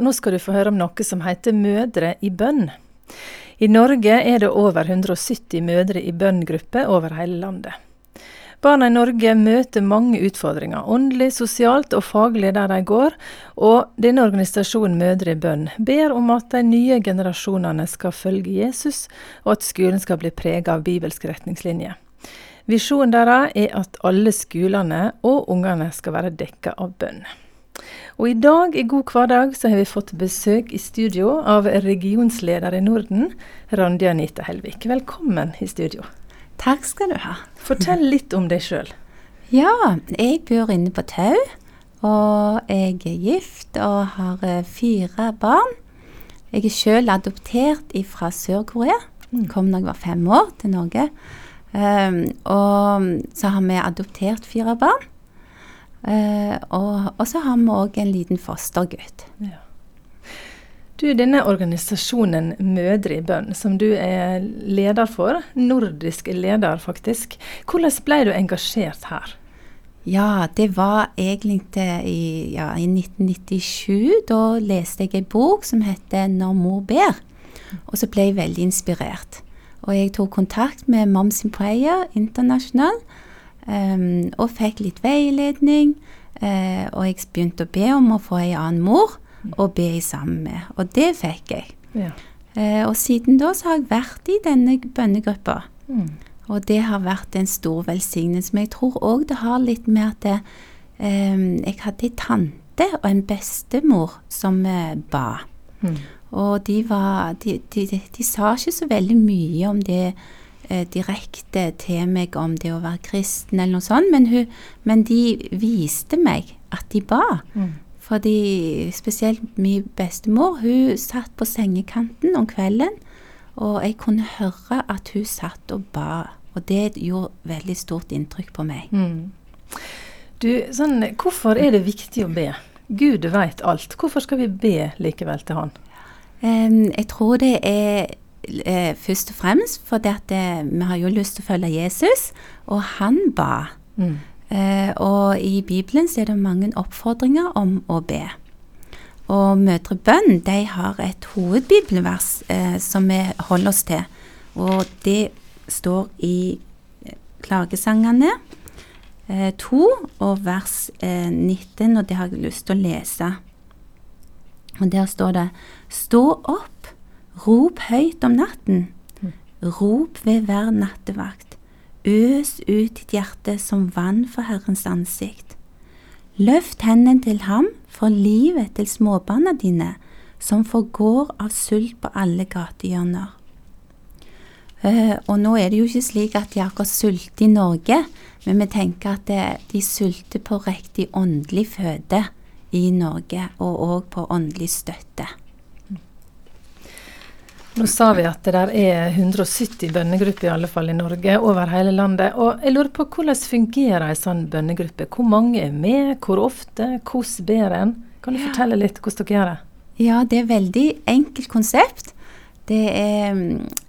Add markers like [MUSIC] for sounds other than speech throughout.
nå skal du få høre om noe som heter Mødre i bønn. I Norge er det over 170 mødre i bønngrupper over hele landet. Barna i Norge møter mange utfordringer, åndelig, sosialt og faglig der de går, og denne organisasjonen Mødre i bønn ber om at de nye generasjonene skal følge Jesus, og at skolen skal bli preget av bibelske retningslinjer. Visjonen deres er at alle skolene og ungene skal være dekka av bønn. Og i dag i God hverdag så har vi fått besøk i studio av regionsleder i Norden, Randi Anita Helvik. Velkommen i studio. Takk skal du ha. Fortell litt om deg sjøl. Ja, jeg bor inne på Tau. Og jeg er gift og har eh, fire barn. Jeg er sjøl adoptert fra Sør-Korea. Mm. Kom da jeg var fem år til Norge. Um, og så har vi adoptert fire barn. Uh, og, og, så har vi òg en liten fostergutt. Ja. Du, denne organisasjonen Mødre i bønn, som du er leder for, nordisk leder faktisk, hvordan ble du engasjert her? Ja, det var egentlig i, ja, i 1997. Da leste jeg en bok som heter 'Når mor ber'. Og så ble jeg veldig inspirert. Og jeg tok kontakt med Moms in Prayer International um, og fikk litt veiledning. Uh, og jeg begynte å be om å få ei annen mor å be sammen med. Og det fikk jeg. Ja. Uh, og siden da så har jeg vært i denne bønnegruppa. Mm. Og det har vært en stor velsignelse. Men jeg tror òg det har litt med at det, um, jeg hadde ei tante og en bestemor som uh, ba. Mm. Og de, var, de, de, de, sa ikke så veldig mye om det eh, direkte til meg, om det å være kristen eller noe sånt, men, hun, men de viste meg at de ba. Mm. Fordi spesielt min bestemor, hun satt på sengekanten om kvelden, og jeg kunne høre at hun satt og ba. Og det gjorde veldig stort inntrykk på meg. Mm. Du, sånn, hvorfor er det viktig å be? Gud veit alt. Hvorfor skal vi be likevel til Han? Um, jeg tror det er uh, først og fremst fordi at uh, vi har jo lyst til å følge Jesus, og han ba. Mm. Eh, og i Bibelen så er det mange oppfordringer om å be. Og Mødre Bønn de har et hovedbibelvers som vi holder oss til. Og det står i Klagesangene 2 og vers 19, og det har jeg lyst til å lese. Og der står det Stå opp, rop høyt om natten. Rop ved hver nattevakt. Øs ut ditt hjerte som vann for Herrens ansikt. Løft hendene til ham for livet til småbarna dine, som forgår av sult på alle gatehjørner. Uh, og nå er det jo ikke slik at de akkurat sulter i Norge, men vi tenker at det, de sulter på riktig åndelig føde i Norge, og òg på åndelig støtte. Nå sa vi at det der er 170 bønnegrupper i alle fall i Norge, over hele landet. Og jeg lurer på hvordan fungerer en sånn bønnegruppe? Hvor mange er med, hvor ofte, hvordan ber en? Kan du Ja. fortelle litt hvordan dere gjør det? Ja, det er et veldig enkelt konsept. Det er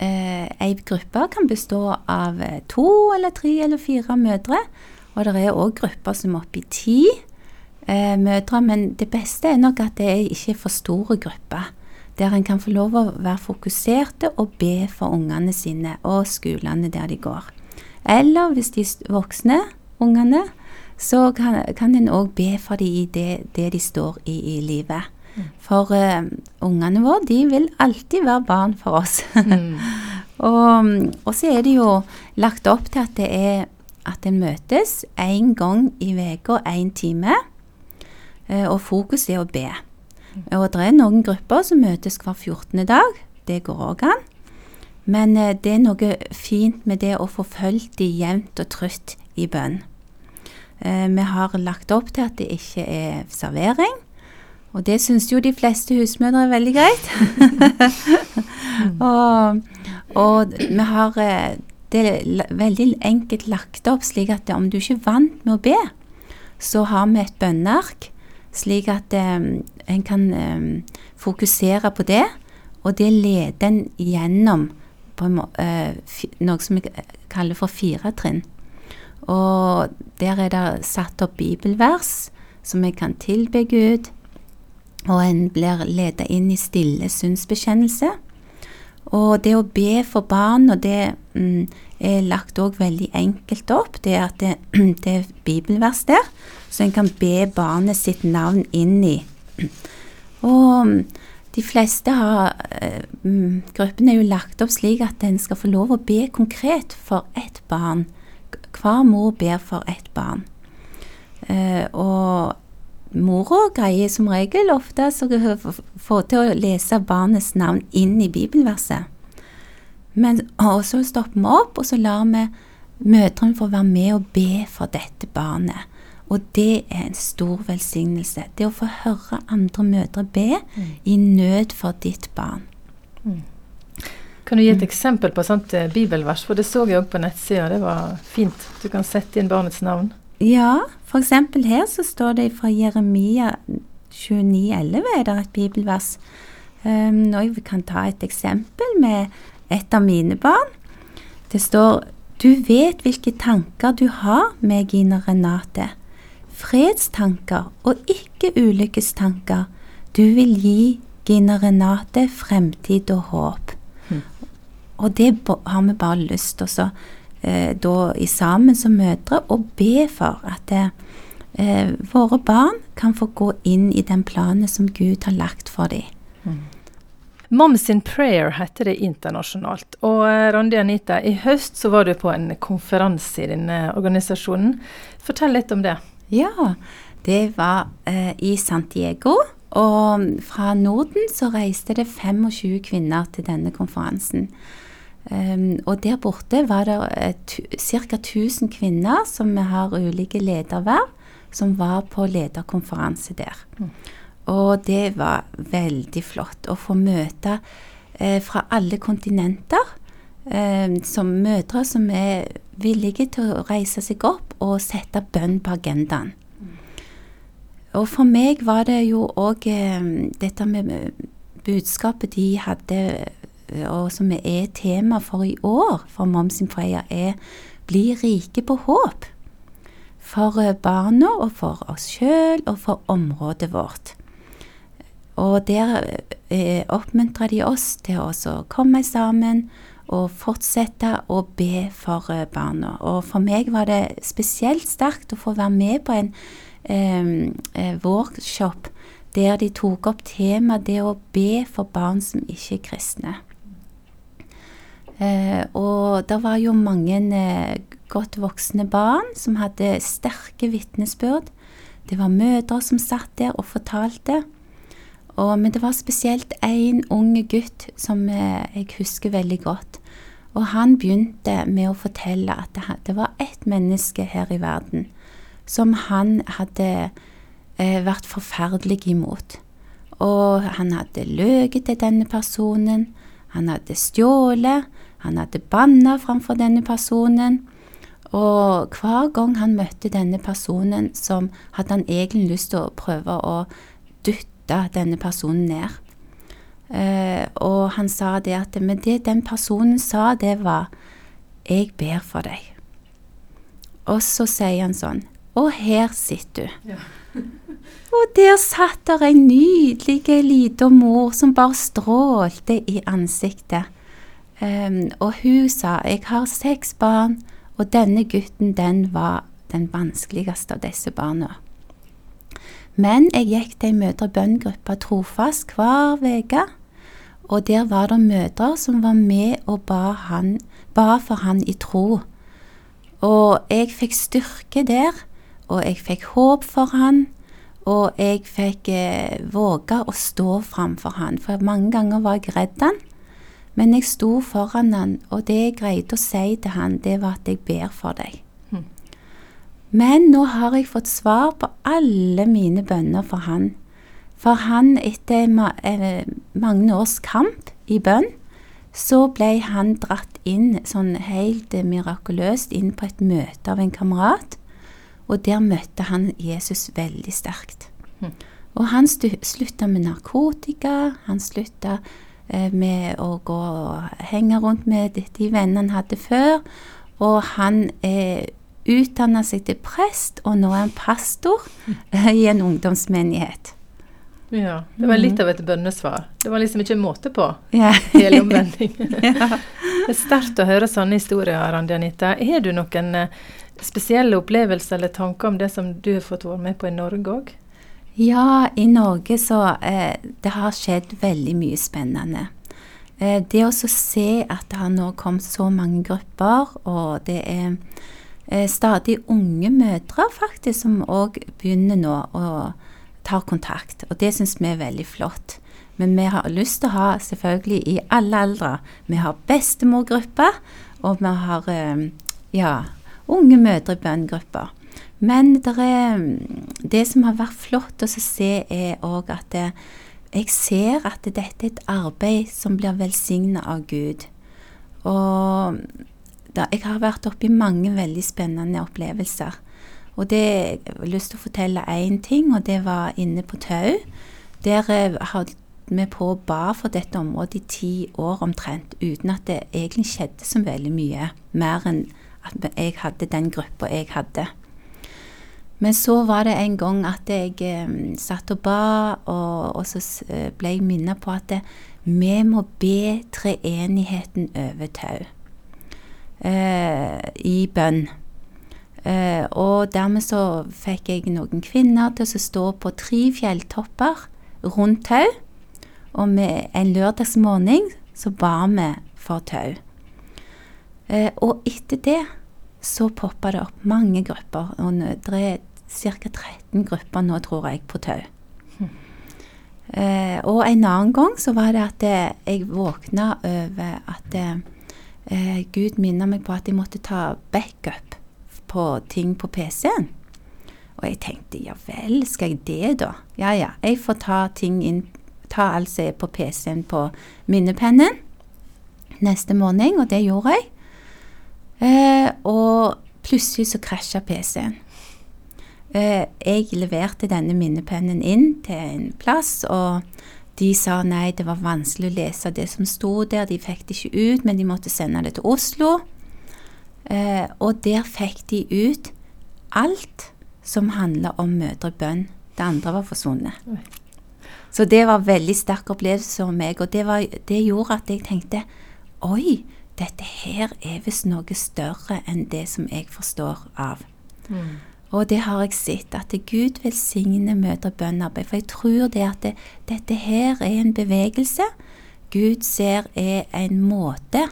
eh, Ei gruppe kan bestå av eh, to eller tre eller fire mødre. Og det er òg grupper som er oppe i ti eh, mødre. Men det beste er nok at det er ikke for store grupper. Der en kan få lov å være fokuserte og be for ungene sine og skolene der de går. Eller hvis de voksne, ungene, så kan, kan en òg be for dem i det, det de står i i livet. For uh, ungene våre de vil alltid være barn for oss. Mm. [LAUGHS] og, og så er det jo lagt opp til at det er at en møtes én gang i uka, én time. Uh, og fokus er å be. Og det er noen grupper som møtes hver 14. dag. Det går òg an. Men eh, det er noe fint med det å få fulgt de jevnt og trutt i bønn. Eh, vi har lagt opp til at det ikke er servering. Og det syns jo de fleste husmødre er veldig greit. [LAUGHS] og, og vi har eh, det veldig enkelt lagt opp slik at om du ikke er vant med å be, så har vi et bønneark, slik at eh, en kan eh, fokusere på det. Og det leder en gjennom må, eh, noe som vi kaller for fire trinn. Og der er det satt opp bibelvers som jeg kan tilbe Gud. og en blir ledet inn i stille synsbekjennelse. Og det å be for barn, og det mm, er lagt òg veldig enkelt opp, det er at det, [CLEARS THROAT] det er bibelvers der, så en kan be barnet sitt navn inn i. [CLEARS THROAT] Og mm, de fleste har mm, Gruppen er jo lagt opp slik at en skal få lov å be konkret for ett barn. Hver mor ber for ett barn. Uh, og mora greier som regel ofte å få til å lese barnets navn inn i bibelverset. Men også stopper vi opp, og så lar vi mødrene få være med og be for dette barnet. Og det er en stor velsignelse. Det å få høre andre mødre be mm. i nød for ditt barn. Mm. Kan du gi et mm. eksempel på et sånt eh, bibelvers? For det så jeg òg på nettsida. Det var fint. Du kan sette inn barnets navn. Ja, f.eks. her så står det fra Jeremia 29,11 er det et bibelvers. Um, og jeg kan ta et eksempel med et av mine barn. Det står Du vet hvilke tanker du har med Gina Renate. Fredstanker og ikke ulykkestanker. Du vil gi Gina Renate fremtid og håp. Mm. Og det har vi bare lyst til å da i sammen som mødre og be for at eh, våre barn kan få gå inn i den planen som Gud har lagt for dem. Mm. Moms in Prayer heter det internasjonalt. Og eh, Randi Anita, i høst så var du på en konferanse i denne organisasjonen. Fortell litt om det. Ja, det var eh, i Santiago. Og fra Norden så reiste det 25 kvinner til denne konferansen. Um, og der borte var det ca. 1000 kvinner som har ulike lederverv, som var på lederkonferanse der. Mm. Og det var veldig flott å få møte eh, fra alle kontinenter Eh, som mødre som er villige til å reise seg opp og sette bønn på agendaen. Mm. Og for meg var det jo òg dette med budskapet de hadde og som er tema for i år for Moms in Freya, er 'Bli rike på håp'. For eh, barna og for oss sjøl og for området vårt. Og der eh, oppmuntrer de oss til å komme sammen og fortsette å be for eh, barna. Og for meg var det spesielt sterkt å få være med på en eh, workshop der de tok opp temaet det å be for barn som ikke er kristne. Eh, og det var jo mange eh, godt voksne barn som hadde sterke vitnesbyrd. Det var mødre som satt der og fortalte. Og, men det var spesielt én ung gutt som eh, jeg husker veldig godt. Og han begynte med å fortelle at det, var ett menneske her i verden som han hadde vært forferdelig imot. Og han hadde løyet til denne personen. Han hadde stjålet. Han hadde banna framfor denne personen. Og hver gang han møtte denne personen, som hadde han egentlig lyst til å prøve å dytte denne personen ned. Eh, og han sa det at Men det den personen sa, det var 'Jeg ber for deg'. Og så sier han sånn 'Og her sitter du'. Ja. Og der satt der en nydelig lita mor som bare strålte i ansiktet. Um, og hun sa jeg har seks barn, og denne gutten den var den vanskeligste av disse barna. Men jeg gikk til ei mødre-bønn-gruppe trofast hver uke, og der var det mødre som var med og ba, han, ba for han i tro. Og jeg fikk styrke der, og jeg fikk håp for han, og jeg fikk eh, våge å stå framfor han, for mange ganger var jeg redd han. Men jeg sto foran han, og det jeg greide å si til han, det var at jeg ber for deg. Mm. Men nå har jeg fått svar på alle mine bønner for han. For han, etter ma eh, mange års kamp i bønn, så ble han dratt inn sånn helt mirakuløst inn på et møte av en kamerat. Og der møtte han Jesus veldig sterkt. Mm. Og han slutta med narkotika, han slutta Eh, med å gå og henge rundt med de vennene han hadde før. Og han eh, utdanna seg til prest, og nå er han pastor [LAUGHS] i en ungdomsmenighet. Ja, Det var litt av et bønnesvar. Det var liksom ikke måte på. Hele omvendingen. ja. [LAUGHS] [LAUGHS] Det er sterkt å høre sånne historier, Randi Anita. Har du noen eh, spesielle opplevelser eller tanker om det som du har fått være med på i Norge òg? Ja, i Norge så eh, Det har skjedd veldig mye spennende. Eh, det å se at det har nå kommet så mange grupper, og det er eh, stadig unge mødre faktisk som òg begynner nå å ta kontakt. Og det syns vi er veldig flott. Men vi har lyst til å ha selvfølgelig i alle aldre. Vi har bestemorgrupper, og vi har eh, ja, unge mødre i bønngrupper. Men det, er, det som har vært flott å se, er òg at det, jeg ser at dette er et arbeid som blir velsigna av Gud. Og da, jeg har vært oppi mange veldig spennende opplevelser. Og det, jeg har lyst til å fortelle én ting, og det var inne på Tau. Der eh, hadde vi på bar ba for dette området i ti år omtrent, uten at det egentlig skjedde så veldig mye. Mer enn at jeg hadde den gruppa jeg hadde. Men så var det en gang at jeg eh, satt og ba, og, og så eh, ble jeg minnet på at det, vi må be treenigheten over tau eh, i bønn. Eh, og dermed så fikk jeg noen kvinner til å stå på tre fjelltopper rundt tau. Og med en lørdagsmorgen så ba vi for tau. Eh, og etter det så poppa det opp mange grupper. Og det er ca. 13 grupper nå, tror jeg, på tau. Eh, og en annen gang så var det at jeg våkna over at eh, Gud minner meg på at jeg måtte ta backup på ting på PC-en. Og jeg tenkte ja vel, skal jeg det, da? Ja ja, jeg får ta ting inn Ta alt som er på PC-en på minnepennen neste morgen, og det gjorde jeg. Eh, og plutselig så krasja PC-en. Eh, jeg leverte denne minnepennen inn til en plass, og de sa nei, det var vanskelig å lese det som sto der. De fikk det ikke ut, men de måtte sende det til Oslo. Eh, og der fikk de ut alt som handla om mødrebønn. Det andre var forsvunnet. Så det var en veldig sterk opplevelse for meg, og det, var, det gjorde at jeg tenkte oi, dette her er visst noe større enn det som jeg forstår av. Mm. Og det har jeg sett, at Gud velsigner mødrebønnarbeid. For jeg tror det at det, dette her er en bevegelse Gud ser er en måte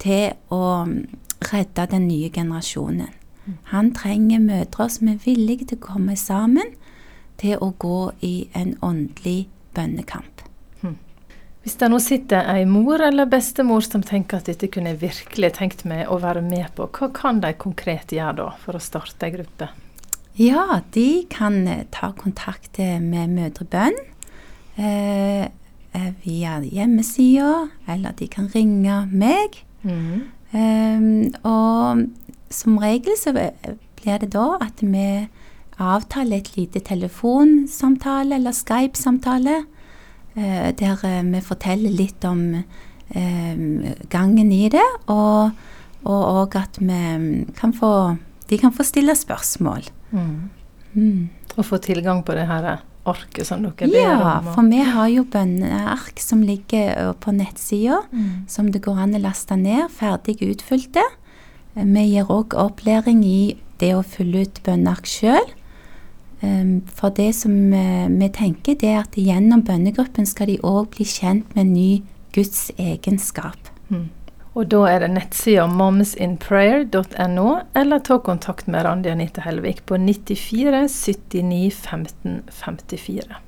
til å redde den nye generasjonen. Han trenger mødre som er villige til å komme sammen til å gå i en åndelig bønnekamp. Hvis det nå sitter ei mor eller bestemor som tenker at dette kunne jeg virkelig tenkt meg å være med på, hva kan de konkret gjøre da for å starte ei gruppe? Ja, de kan eh, ta kontakt eh, med Mødrebønn eh, eh, via hjemmesida, eller de kan ringe meg. Mm. Um, og som regel så blir det da at vi avtaler et lite telefonsamtale eller Skype-samtale, uh, der uh, vi forteller litt om um, gangen i det, og, og, og at vi kan få De kan få stille spørsmål. Mm. Mm. Og få tilgang på det her arket som dere ber Ja, om. Ja, for vi har jo bønneark som ligger på nettsida, Mm. som det går an å laste ned, ferdig utfylte. Eh, Vi gir òg opplæring i det å fylle ut bønneark sjøl. For det som eh, vi tenker, det er at gjennom bønnegruppen skal de òg bli kjent med ny Guds egenskap. Mm. Og da er det nettsida momsinprayer.no, eller ta kontakt med Randi Anita Helvik på 94 79 15 54.